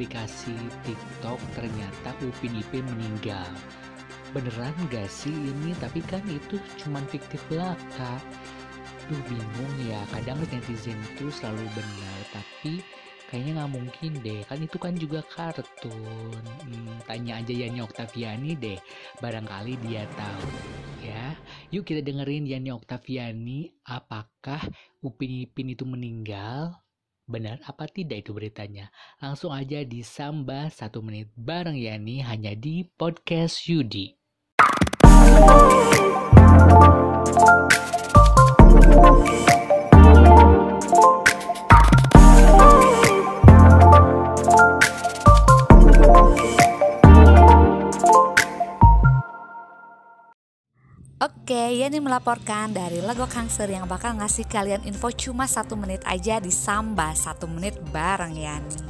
aplikasi TikTok ternyata Upin Ipin meninggal. Beneran gak sih ini? Tapi kan itu cuman fiktif belaka. Duh bingung ya, kadang netizen itu selalu benar, tapi kayaknya nggak mungkin deh. Kan itu kan juga kartun. Hmm, tanya aja Yani Oktaviani deh. Barangkali dia tahu ya. Yuk kita dengerin Yani Oktaviani. Apakah Upin Ipin itu meninggal Benar apa tidak itu beritanya? Langsung aja di satu menit bareng Yani hanya di Podcast Yudi. Oke, Yani melaporkan dari Lego Kangser yang bakal ngasih kalian info cuma satu menit aja di Samba satu menit bareng Yani.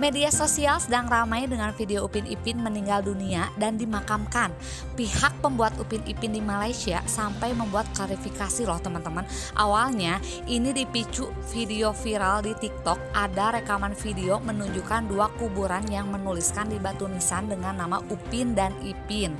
Media sosial sedang ramai dengan video Upin Ipin meninggal dunia dan dimakamkan. Pihak pembuat Upin Ipin di Malaysia sampai membuat klarifikasi loh teman-teman. Awalnya ini dipicu video viral di TikTok ada rekaman video menunjukkan dua kuburan yang menuliskan di batu nisan dengan nama Upin dan Ipin.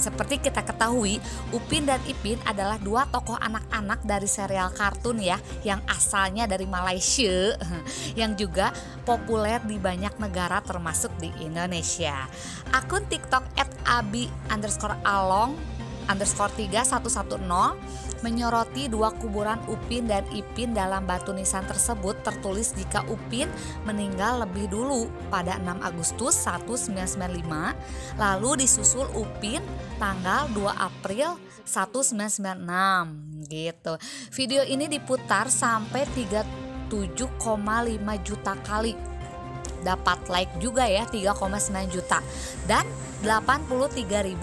Seperti kita ketahui, Upin dan Ipin adalah dua tokoh anak-anak dari serial kartun ya yang asalnya dari Malaysia yang juga populer di banyak negara termasuk di Indonesia. Akun TikTok @abi underscore along underscore 3110 menyoroti dua kuburan Upin dan Ipin dalam batu nisan tersebut tertulis jika Upin meninggal lebih dulu pada 6 Agustus 1995 lalu disusul Upin tanggal 2 April 1996 gitu. Video ini diputar sampai 37,5 juta kali dapat like juga ya 3,9 juta dan 83.300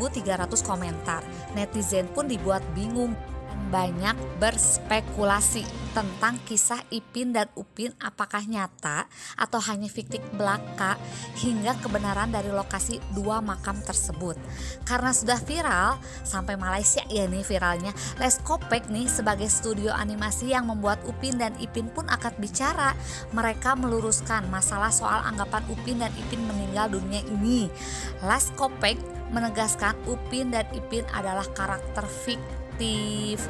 komentar. Netizen pun dibuat bingung banyak berspekulasi tentang kisah Ipin dan Upin apakah nyata atau hanya fiktif belaka hingga kebenaran dari lokasi dua makam tersebut. Karena sudah viral sampai Malaysia ya nih viralnya, Les Kopek nih sebagai studio animasi yang membuat Upin dan Ipin pun akan bicara. Mereka meluruskan masalah soal anggapan Upin dan Ipin meninggal dunia ini. Les Kopek menegaskan Upin dan Ipin adalah karakter fiktif active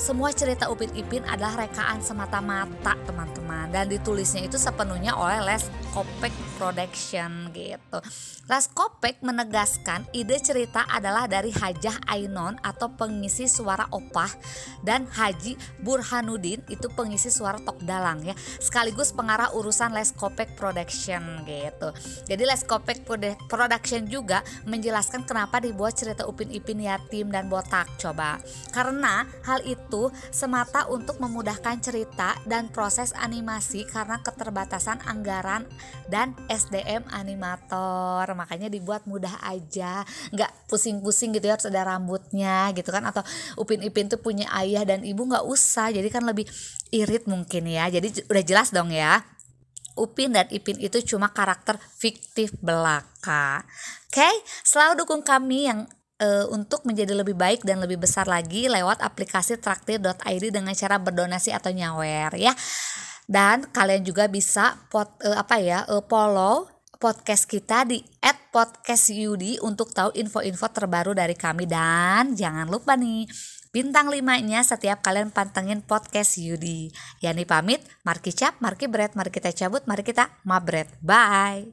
semua cerita Upin Ipin adalah rekaan semata-mata teman-teman dan ditulisnya itu sepenuhnya oleh Les Kopek Production gitu. Les Kopek menegaskan ide cerita adalah dari Hajah Ainon atau pengisi suara opah dan Haji Burhanuddin itu pengisi suara tok dalang ya sekaligus pengarah urusan Les Kopek Production gitu. Jadi Les Kopek Production juga menjelaskan kenapa dibuat cerita Upin Ipin yatim dan botak coba. Karena hal itu itu semata untuk memudahkan cerita dan proses animasi karena keterbatasan anggaran dan SDM animator. Makanya dibuat mudah aja. Nggak pusing-pusing gitu ya harus ada rambutnya gitu kan. Atau Upin Ipin tuh punya ayah dan ibu nggak usah. Jadi kan lebih irit mungkin ya. Jadi udah jelas dong ya. Upin dan Ipin itu cuma karakter fiktif belaka. Oke, okay? selalu dukung kami yang uh, untuk menjadi lebih baik dan lebih besar lagi lewat aplikasi traktir.id dengan cara berdonasi atau nyawer ya. Dan kalian juga bisa pot, uh, apa ya uh, follow podcast kita di @podcastyudi untuk tahu info-info terbaru dari kami dan jangan lupa nih bintang limanya setiap kalian pantengin podcast Yudi. Yani pamit, Marki Cap, Marki Bread, mari kita cabut, mari kita mabret. Bye.